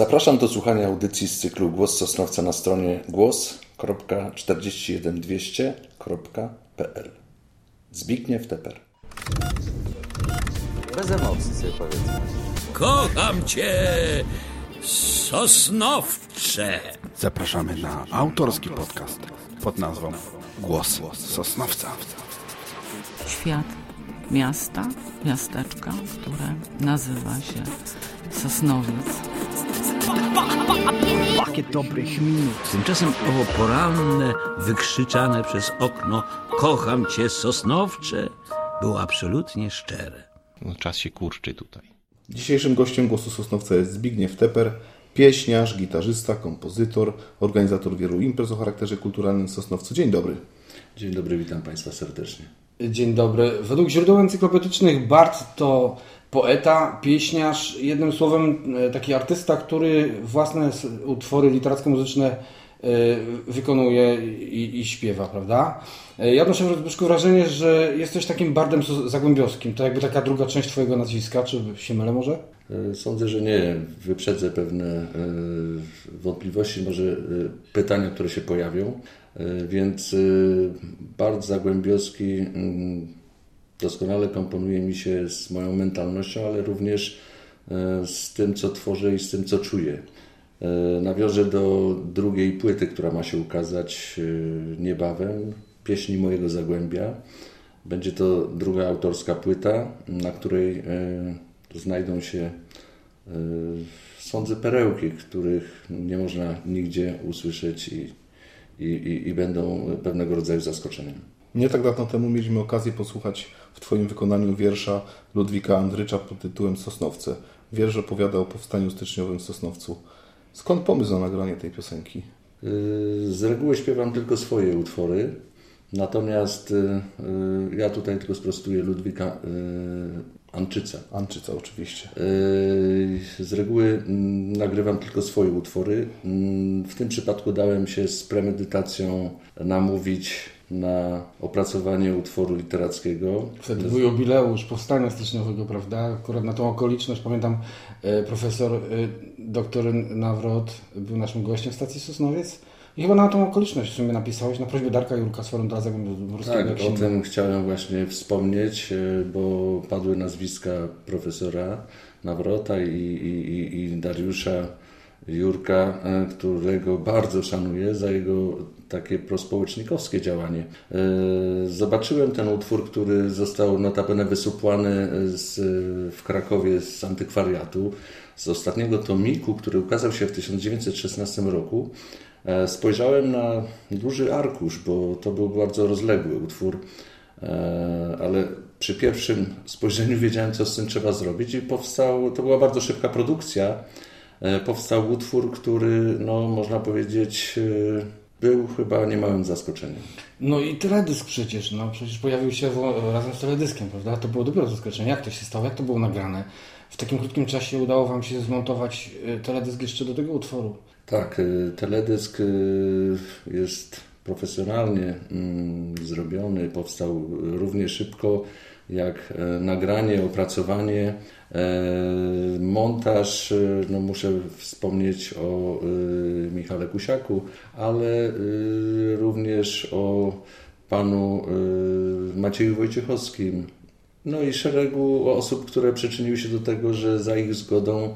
Zapraszam do słuchania audycji z cyklu Głos Sosnowca na stronie głos.41200.pl Zbigniew Teper Bez emocji sobie powiedzmy. Kocham cię, Sosnowcze. Zapraszamy na autorski podcast pod nazwą Głos Sosnowca. Świat miasta, miasteczka, które nazywa się Sosnowiec. Pakiet dobrych minut. Tymczasem owo poranne, wykrzyczane przez okno Kocham cię, Sosnowcze było absolutnie szczere. No, czas się kurczy tutaj. Dzisiejszym gościem Głosu Sosnowca jest Zbigniew Teper, pieśniarz, gitarzysta, kompozytor, organizator wielu imprez o charakterze kulturalnym w Sosnowcu. Dzień dobry. Dzień dobry, witam Państwa serdecznie. Dzień dobry. Według źródeł encyklopedycznych Bart to poeta, pieśniarz, jednym słowem e, taki artysta, który własne utwory literacko-muzyczne e, wykonuje i, i śpiewa, prawda? E, Ja odnoszę Zbyszku wrażenie, że jesteś takim bardem zagłębiowskim. To jakby taka druga część Twojego nazwiska, czy się mylę może? Sądzę, że nie. Wyprzedzę pewne wątpliwości, może pytania, które się pojawią. Więc Bart Zagłębiowski mm, doskonale komponuje mi się z moją mentalnością, ale również e, z tym, co tworzę i z tym, co czuję. E, Nawiążę do drugiej płyty, która ma się ukazać e, niebawem, pieśni mojego Zagłębia. Będzie to druga autorska płyta, na której znajdą się, sądzę, perełki, których nie można nigdzie usłyszeć i, i, i będą pewnego rodzaju zaskoczeniem. Nie tak dawno temu mieliśmy okazję posłuchać w Twoim wykonaniu wiersza Ludwika Andrycza pod tytułem Sosnowce. Wiersz opowiada o powstaniu styczniowym w Sosnowcu. Skąd pomysł na nagranie tej piosenki? Y, Z reguły śpiewam tylko swoje utwory, natomiast y, y, ja tutaj tylko sprostuję Ludwika Anczyca. Anczyca oczywiście. Z reguły mm, nagrywam tylko swoje utwory. Mm, W tym przypadku dałem się z premedytacją namówić na opracowanie utworu literackiego. Wtedy był jubileusz powstania styczniowego, prawda? Akurat na tą okoliczność pamiętam e, profesor e, doktor Nawrot był naszym gościem w stacji Sosnowiec i chyba na tą okoliczność w sumie napisałeś na prośbę Darka Jurka z Forum dla Zagłębiowskiego. Tak, o tym chciałem właśnie wspomnieć, e, bo padły nazwiska profesora Nawrota i, i, i, Dariusza Jurka, którego bardzo szanuję za jego takie prospołecznikowskie działanie. E, Zobaczyłem ten utwór, który został notabene wysupłany z, w Krakowie z antykwariatu, z ostatniego tomiku, który ukazał się w 1916 roku. E, Spojrzałem na duży arkusz, bo to był bardzo rozległy utwór, e, ale przy pierwszym spojrzeniu wiedziałem, co z tym trzeba zrobić i powstał, to była bardzo szybka produkcja, E, powstał utwór, który, no, można powiedzieć, e, był chyba niemałym zaskoczeniem. No i teledysk przecież, no przecież pojawił się razem z teledyskiem, prawda? To było dopiero zaskoczenie. Jak to się stało? Jak to było nagrane? W takim krótkim czasie udało Wam się zmontować e, teledysk jeszcze do tego utworu. Tak, y, teledysk y, jest profesjonalnie mm, zrobiony, powstał równie szybko jak e, nagranie, opracowanie, e, montaż. y, No muszę wspomnieć o Michale Kusiaku, ale również o panu Macieju Wojciechowskim, no i szeregu osób, które przyczyniły się do tego, że za ich zgodą e,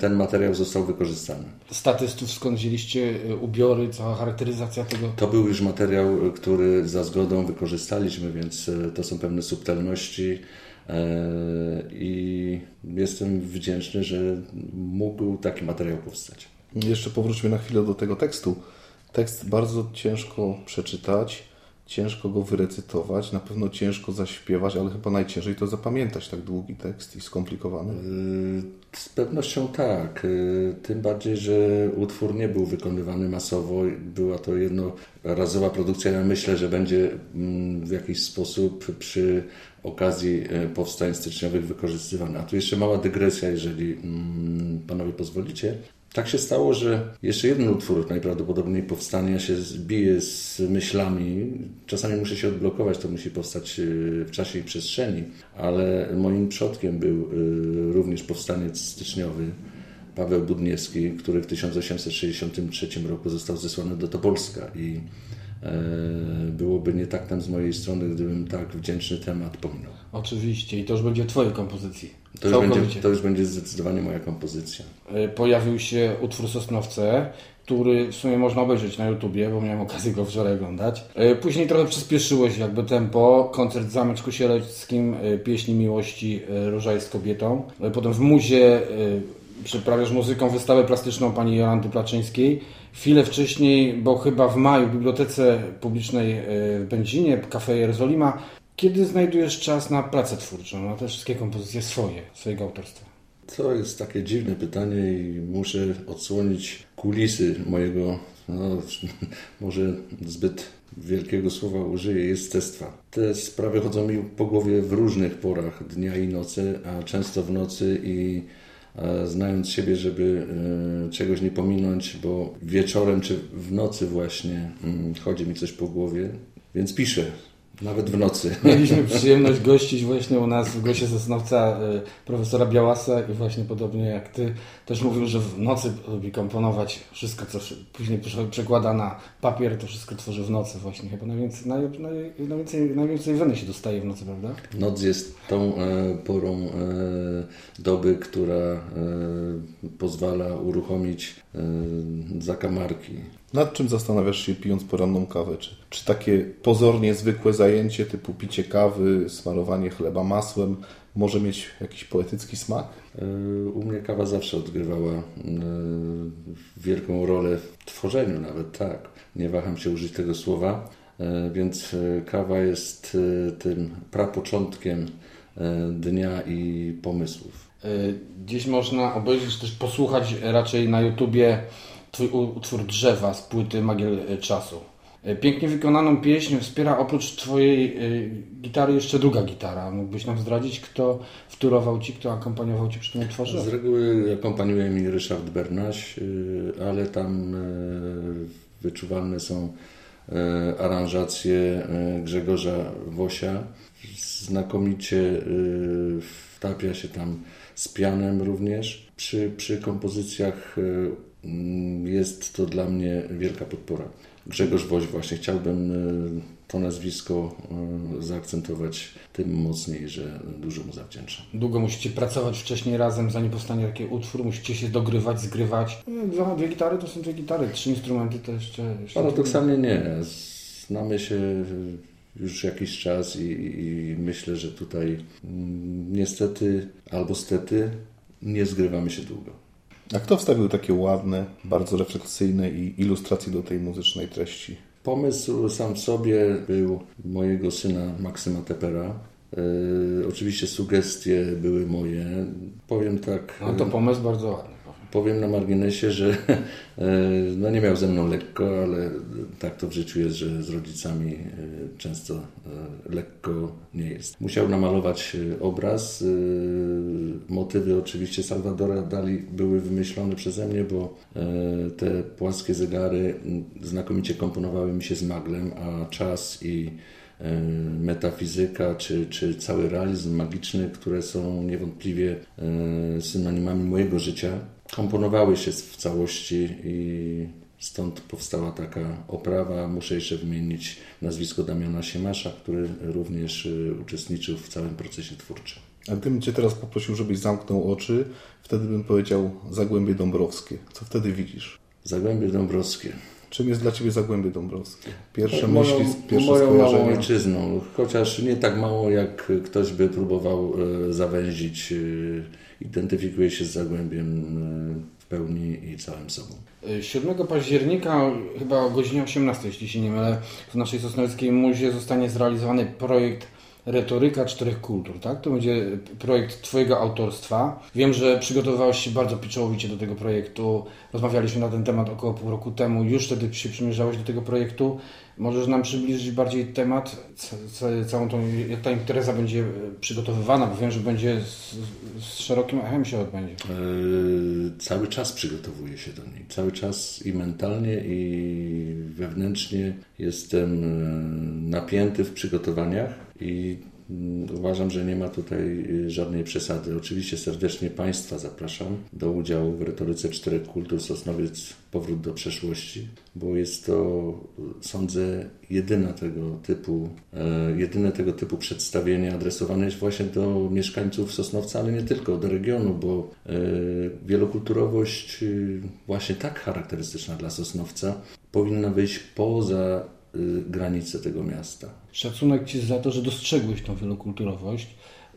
ten materiał został wykorzystany. Statystów skąd wzięliście e, ubiory, cała charakteryzacja tego. To był już materiał, który za zgodą wykorzystaliśmy, więc e, to są pewne subtelności e, i jestem wdzięczny, że mógł taki materiał powstać. Jeszcze powróćmy na chwilę do tego tekstu. Tekst bardzo ciężko przeczytać, ciężko go wyrecytować, na pewno ciężko zaśpiewać, ale chyba najciężej to zapamiętać tak długi tekst i skomplikowany. Y, Z pewnością tak. Y, Tym bardziej, że utwór nie był wykonywany masowo. Była to jednorazowa produkcja. Ja myślę, że będzie mm, w jakiś sposób przy okazji e, powstań styczniowych wykorzystywana. A tu jeszcze mała dygresja, jeżeli mm, panowie pozwolicie. Tak się stało, że jeszcze jeden utwór najprawdopodobniej powstania się zbije z myślami. Czasami muszę się odblokować, to musi powstać y, w czasie i przestrzeni, ale moim przodkiem był y, również powstaniec styczniowy Paweł Budniewski, który w 1863 roku został zesłany do Topolska i e, byłoby nie tak tam z mojej strony, gdybym tak wdzięczny temat pominął. Oczywiście i to już będzie Twojej kompozycji. To już, będzie, to już będzie zdecydowanie moja kompozycja. Y, Pojawił się utwór Sosnowce, który w sumie można obejrzeć na YouTubie, bo miałem okazję go wczoraj oglądać. Y, Później trochę przyspieszyło się jakby tempo. Koncert w Zameczku Sieleckim, y, pieśni miłości, Róża jest kobietą. Potem w Muzie przyprawiasz muzyką wystawę plastyczną pani Jolanty Placzyńskiej. Chwilę wcześniej, bo chyba w maju w Bibliotece Publicznej w Będzinie, Cafe Jerozolima, kiedy znajdujesz czas na pracę twórczą, na te wszystkie kompozycje swoje, swojego autorstwa? To jest takie dziwne pytanie i muszę odsłonić kulisy mojego, no, może zbyt wielkiego słowa użyję, jestestwa. Te sprawy chodzą mi po głowie w różnych porach dnia i nocy, a często w nocy i e, znając siebie, żeby e, czegoś nie pominąć, bo wieczorem czy w nocy właśnie mm, chodzi mi coś po głowie, więc piszę, nawet w nocy. Mieliśmy przyjemność gościć właśnie u nas w Głosie Sosnowca y, profesora Białasa i właśnie podobnie jak Ty też mówił, że w nocy lubi komponować wszystko, co później prze- przekłada na papier, to wszystko tworzy w nocy właśnie. Chyba najwięcej, naj, naj, najwięcej, najwięcej weny się dostaje w nocy, prawda? Noc jest tą e, porą e, doby, która e, pozwala uruchomić e, zakamarki. Nad czym zastanawiasz się pijąc poranną kawę? Czy, czy takie pozornie zwykłe zajęcie typu picie kawy, smarowanie chleba masłem może mieć jakiś poetycki smak? E, U mnie kawa zawsze odgrywała e, wielką rolę w tworzeniu nawet, tak. Nie waham się użyć tego słowa, e, więc kawa jest tym prapoczątkiem dnia i pomysłów. Gdzieś można obejrzeć, też posłuchać raczej na YouTubie utwór Drzewa z płyty Magiel y, Czasu. Y, Pięknie wykonaną pieśń wspiera oprócz Twojej y, gitary jeszcze druga gitara. Mógłbyś nam zdradzić, kto wtórował Ci, kto akompaniował Ci przy tym utworze? Z reguły akompaniuje mi Ryszard Bernaś, ale tam wyczuwalne są aranżacje Grzegorza Wosia. Znakomicie wtapia się tam z pianem również. Przy, przy kompozycjach jest to dla mnie wielka podpora. Grzegorz Woś właśnie chciałbym y, to nazwisko y, zaakcentować tym mocniej, że dużo mu zawdzięczam. Długo musicie pracować wcześniej razem, zanim powstanie taki utwór. Musicie się dogrywać, zgrywać. Y, Dwa, dwie gitary to są dwie gitary, trzy instrumenty to jeszcze... jeszcze Paradoksalnie nie. Znamy się już jakiś czas i, i myślę, że tutaj mm, niestety albo stety nie zgrywamy się długo. A kto wstawił takie ładne, bardzo refleksyjne i ilustracje do tej muzycznej treści? Pomysł sam w sobie był mojego syna Maksyma Tepera. E, oczywiście sugestie były moje. Powiem tak. No to pomysł bardzo ładny. Powiem na marginesie, że e, no nie miał ze mną lekko, ale tak to w życiu jest, że z rodzicami e, często e, lekko nie jest. Musiał namalować obraz. Motywy oczywiście Salvadora Dali były wymyślone przeze mnie, bo te płaskie zegary znakomicie komponowały mi się z maglem, a czas i metafizyka, czy, czy cały realizm magiczny, które są niewątpliwie synonimami mojego życia, komponowały się w całości i stąd powstała taka oprawa. Muszę jeszcze wymienić nazwisko Damiana Siemasza, który również e, uczestniczył w całym procesie twórczym. A gdybym Cię teraz poprosił, żebyś zamknął oczy, wtedy bym powiedział Zagłębie Dąbrowskie. Co wtedy widzisz? Zagłębie Dąbrowskie. Czym jest dla Ciebie Zagłębie Dąbrowskie? Pierwsze moją, myśli, pierwsze moją skojarzenia. ojczyzną, chociaż nie tak mało, jak ktoś by próbował e, zawęzić. E, Identyfikuję się z Zagłębiem e, w pełni i całym sobą. 7 października, chyba o godzinie 18, jeśli się nie mylę, w naszej Sosnowskiej Muzie zostanie zrealizowany projekt Retoryka Czterech Kultur, tak? To będzie projekt Twojego autorstwa. Wiem, że przygotowywałeś się bardzo pieczołowicie do tego projektu. Rozmawialiśmy na ten temat około pół roku temu. Już wtedy się przymierzałeś do tego projektu. Możesz nam przybliżyć bardziej temat, ca- ca- całą tą, jak ta impreza będzie przygotowywana, bo wiem, że będzie z, z szerokim echem się odbędzie. E, Cały czas przygotowuję się do niej. Cały czas i mentalnie, i wewnętrznie jestem e, napięty w przygotowaniach i uważam, że nie ma tutaj y, żadnej przesady. Oczywiście serdecznie Państwa zapraszam do udziału w retoryce czterech kultur Sosnowiec Powrót do przeszłości, bo jest to, y, sądzę, jedyna tego typu, e, jedyne tego typu przedstawienie adresowane jest właśnie do mieszkańców Sosnowca, ale nie tylko, do regionu, bo e, wielokulturowość y, właśnie tak charakterystyczna dla Sosnowca powinna wyjść poza granice tego miasta. Szacunek Ci za to, że dostrzegłeś tą wielokulturowość.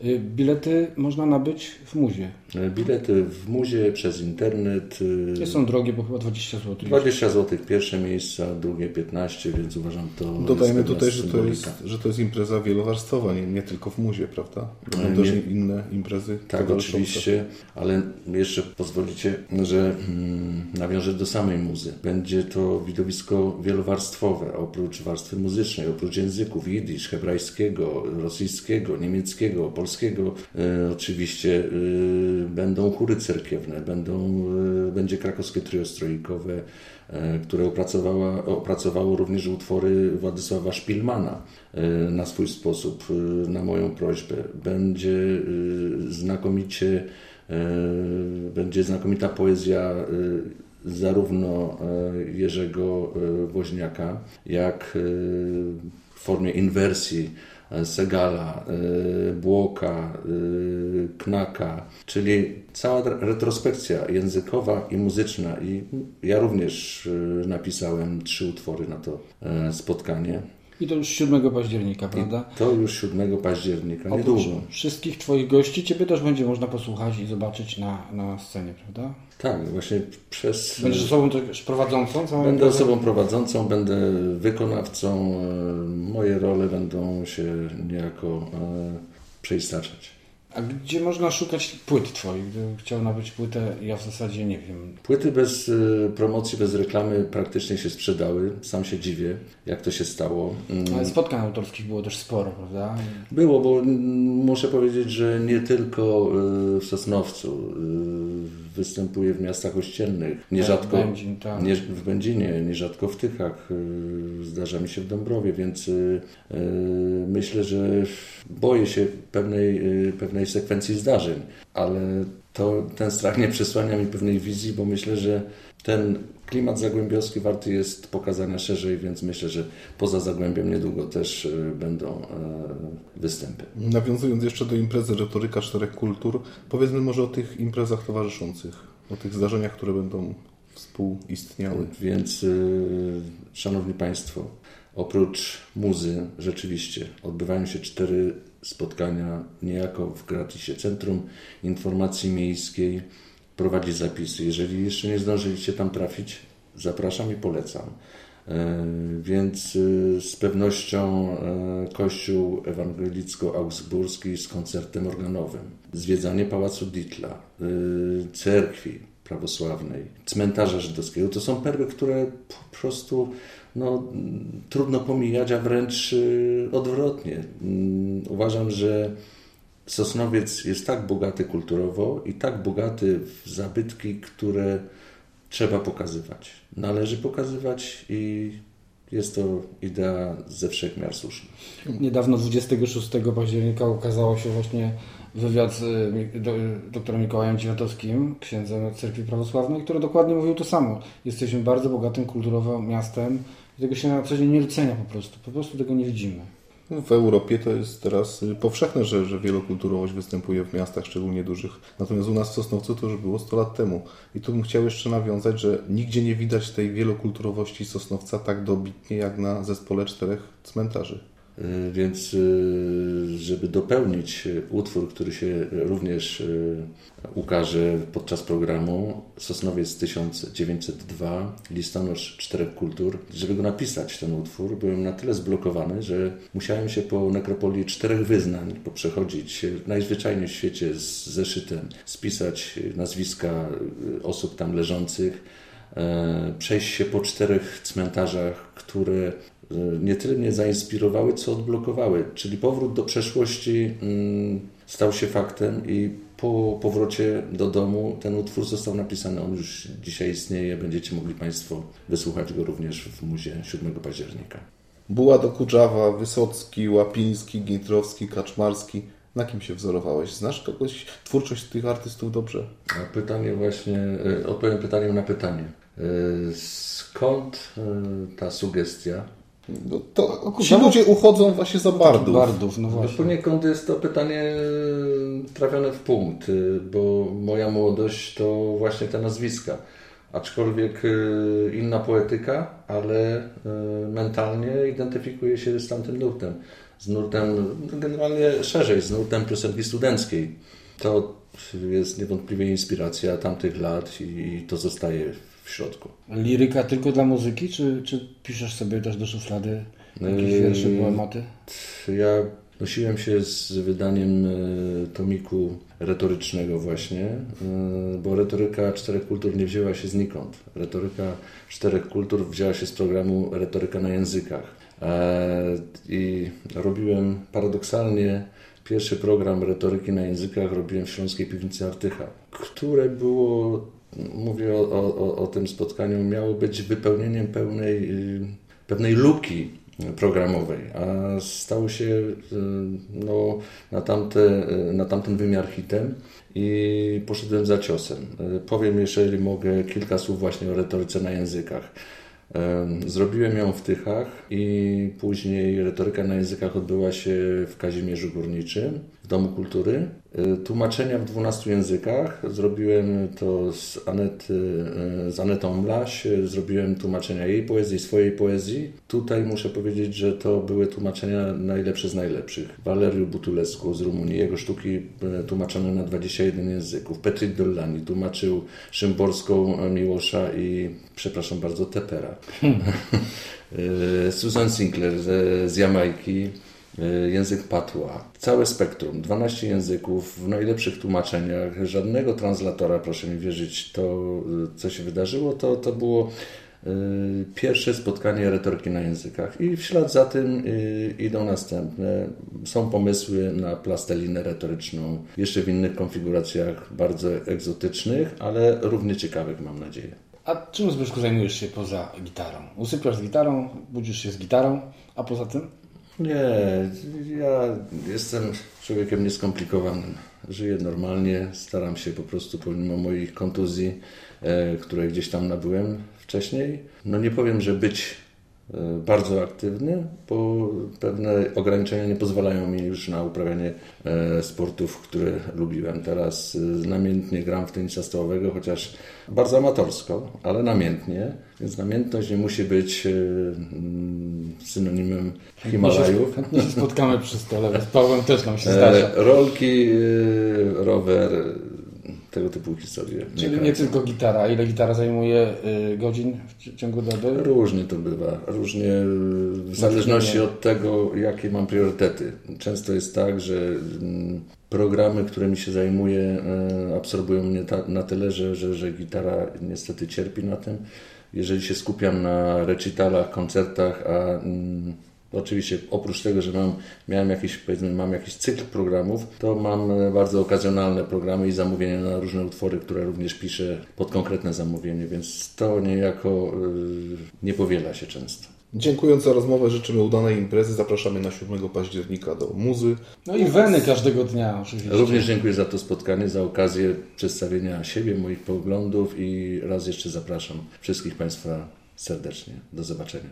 Y, Bilety można nabyć w muzie. E, Bilety w muzie przez internet. y, Nie są drogie, bo chyba 20 zł. 20 zł pierwsze miejsca, drugie 15, więc uważam to. Dodajmy tutaj, że to, jest, że to jest impreza wielowarstwowa, nie, nie tylko w muzie, prawda? Będą też nie- inne imprezy. Tak, oczywiście, ale jeszcze pozwolicie, że mm, nawiążę do samej muzy. Będzie to widowisko wielowarstwowe, oprócz warstwy muzycznej, oprócz języków jidysz, hebrajskiego, rosyjskiego, niemieckiego, polskiego. E, oczywiście e, będą chóry cerkiewne, będą, e, będzie krakowskie trio strojkowe, które opracowała, opracowało również utwory Władysława Szpilmana na swój sposób, na moją prośbę. Będzie znakomicie, będzie znakomita poezja zarówno Jerzego Woźniaka, jak w formie inwersji Segala, e, Błoka, e, Knaka, czyli cała re- retrospekcja językowa i muzyczna. I ja również e, napisałem trzy utwory na to spotkanie. I to już 7 października, prawda? To już 7 października, Oprócz niedługo. wszystkich Twoich gości, Ciebie też będzie można posłuchać i zobaczyć na, na scenie, prawda? Tak, właśnie przez... Będziesz osobą też prowadzącą całą Będę osobą prowadzącą, będę wykonawcą. e, Moje role będą się niejako e, przeistaczać. A gdzie można szukać płyt Twoich? Gdybym chciał nabyć płytę, ja w zasadzie nie wiem. Płyty bez e, promocji, bez reklamy praktycznie się sprzedały. Sam się dziwię, jak to się stało. Mm, Ale spotkań autorskich było też sporo, prawda? Było, bo mm, muszę powiedzieć, że nie tylko y, w Sosnowcu y, występuję w miastach ościennych. Nierzadko Będzin, tak. nie, w Będzinie, nierzadko w Tychach, y, zdarza mi się w Dąbrowie, więc y, y, myślę, że boję się pewnej, pewnej sekwencji zdarzeń, ale to, ten strach nie przesłania mi pewnej wizji, bo myślę, że ten klimat zagłębiowski warty jest pokazania szerzej, więc myślę, że poza Zagłębiem niedługo też y, będą y, występy. Nawiązując jeszcze do imprezy Retoryka Czterech Kultur, powiedzmy może o tych imprezach towarzyszących, o tych zdarzeniach, które będą współistniały. Więc, y, Szanowni Państwo, oprócz muzy, rzeczywiście odbywają się cztery spotkania niejako w gratisie. Centrum Informacji Miejskiej prowadzi zapisy. Jeżeli jeszcze nie zdążyliście tam trafić, zapraszam i polecam. E, Więc y, z pewnością e, Kościół Ewangelicko-Augsburski z koncertem organowym, zwiedzanie Pałacu Ditla, cerkwi prawosławnej, cmentarza żydowskiego. To są perły, które po prostu no, trudno pomijać, a wręcz y, odwrotnie. Mm, Uważam, że Sosnowiec jest tak bogaty kulturowo i tak bogaty w zabytki, które trzeba pokazywać. Należy pokazywać i jest to idea ze wszechmiar słuszna. Niedawno 26 października ukazało się właśnie wywiad z do, doktorem Mikołajem Dziwiatowskim, księdzem Cerkwi Prawosławnej, który dokładnie mówił to samo. Jesteśmy bardzo bogatym kulturowo miastem i tego się na co dzień nie docenia po prostu. Po prostu tego nie widzimy. W Europie to jest teraz y, powszechne, że, że wielokulturowość występuje w miastach, szczególnie dużych. Natomiast u nas w Sosnowcu to już było 100 lat temu. I tu bym chciał jeszcze nawiązać, że nigdzie nie widać tej wielokulturowości Sosnowca tak dobitnie jak na zespole czterech cmentarzy. Y, Więc, y, żeby dopełnić y, utwór, który się również ukaże podczas programu, Sosnowiec 1902, listonosz czterech kultur, żeby go napisać, ten utwór, byłem na tyle zblokowany, że musiałem się po nekropolii czterech wyznań poprzechodzić najzwyczajniej w świecie z zeszytem, spisać nazwiska osób tam leżących, e, przejść się po czterech cmentarzach, które nie tyle mnie zainspirowały, co odblokowały. Czyli powrót do przeszłości mm, stał się faktem i po powrocie do domu ten utwór został napisany. On już dzisiaj istnieje. Będziecie mogli Państwo wysłuchać go również w muzie 7 października. Buła do Kudżawa, Wysocki, Łapiński, Gintrowski, Kaczmarski. Na kim się wzorowałeś? Znasz kogoś, twórczość tych artystów dobrze? A pytanie właśnie, e, odpowiem pytaniem na pytanie. E, Skąd e, ta sugestia? No to ci ludzie uchodzą właśnie za bardów. Bardów, no No właśnie. poniekąd jest to pytanie e, trafione w punkt, e, bo moja młodość to właśnie te nazwiska. Aczkolwiek e, inna poetyka, ale mentalnie identyfikuje się z tamtym nurtem. Z nurtem, no, generalnie szerzej, z nurtem piosenki studenckiej. To jest niewątpliwie inspiracja tamtych lat i to zostaje w środku. Liryka tylko dla muzyki, czy, czy piszesz sobie też do szuflady jakieś Yy, wiersze, poematy? Ja nosiłem się z wydaniem e, tomiku retorycznego właśnie, e, bo retoryka czterech kultur nie wzięła się znikąd. Retoryka czterech kultur wzięła się z programu Retoryka na językach. E, I robiłem paradoksalnie pierwszy program retoryki na językach robiłem w Śląskiej Piwnicy Artycha, które było, mówię o, o, o- tym spotkaniu, miało być wypełnieniem pełnej, y, pewnej luki programowej, a stało się y, no, na, tamte, y, na tamten wymiar hitem i poszedłem za ciosem. Powiem, jeżeli mogę, kilka słów właśnie o retoryce na językach. Em, Zrobiłem ją w Tychach i później retoryka na językach odbyła się w Kazimierzu Górniczym, Domu Kultury. Y, Tłumaczenia w 12 językach. Zrobiłem to z, Anet, y, z Anetą Mlaś. Zrobiłem tłumaczenia jej poezji, swojej poezji. Tutaj muszę powiedzieć, że to były tłumaczenia najlepsze z najlepszych. Waleriu Butulescu z Rumunii. Jego sztuki y, tłumaczone na 21 języków. Petrit Dollani tłumaczył Szymborską Miłosza i, przepraszam bardzo, Tepera. Susan Sinclair z, z Jamajki, język patła. Całe spektrum, 12 języków w najlepszych tłumaczeniach, żadnego translatora, proszę mi wierzyć, to y, co się wydarzyło, to, to było y, pierwsze spotkanie retoryki na językach i w ślad za tym idą następne. Są pomysły na plastelinę retoryczną, jeszcze w innych konfiguracjach bardzo egzotycznych, ale równie ciekawych mam nadzieję. A czym Zbyszku zajmujesz się poza gitarą? Usypiasz z gitarą, budzisz się z gitarą, a poza tym? Nie, ja jestem człowiekiem nieskomplikowanym. Żyję normalnie, staram się po prostu pomimo moich kontuzji, e, które gdzieś tam nabyłem wcześniej, no nie powiem, że być bardzo aktywny, bo pewne ograniczenia nie pozwalają mi już na uprawianie e, sportów, które lubiłem. Teraz e, namiętnie gram w tenisa stołowego, chociaż bardzo amatorsko, ale namiętnie, więc namiętność nie musi być e, mm, synonimem Himalajów. Chętnie się spotkamy przy stole, z Pawłem też nam się zdarza. E, rolki, e, rower, e, tego typu historie. Czyli Nie nie tylko gitara. Ile gitara zajmuje y, godzin w ci- ciągu doby? Różnie to bywa, różnie e, w zależności od tego, jakie mam priorytety. Często jest tak, że mm, programy, którymi się zajmuję, e, absorbują mnie na tyle, że, że, że gitara niestety cierpi na tym. Jeżeli się skupiam na recitalach, koncertach, a mm, Oczywiście oprócz tego, że mam, miałem jakiś, powiedzmy, mam jakiś cykl programów, to mam e, bardzo okazjonalne programy i zamówienia na różne utwory, które również piszę pod konkretne zamówienie, więc to niejako y, nie powiela się często. Dziękując za rozmowę, życzymy udanej imprezy. Zapraszamy na 7 października do Muzy. No i weny każdego dnia oczywiście. Również dziękuję za to spotkanie, za okazję przedstawienia siebie, moich poglądów i raz jeszcze zapraszam wszystkich Państwa serdecznie. Do zobaczenia.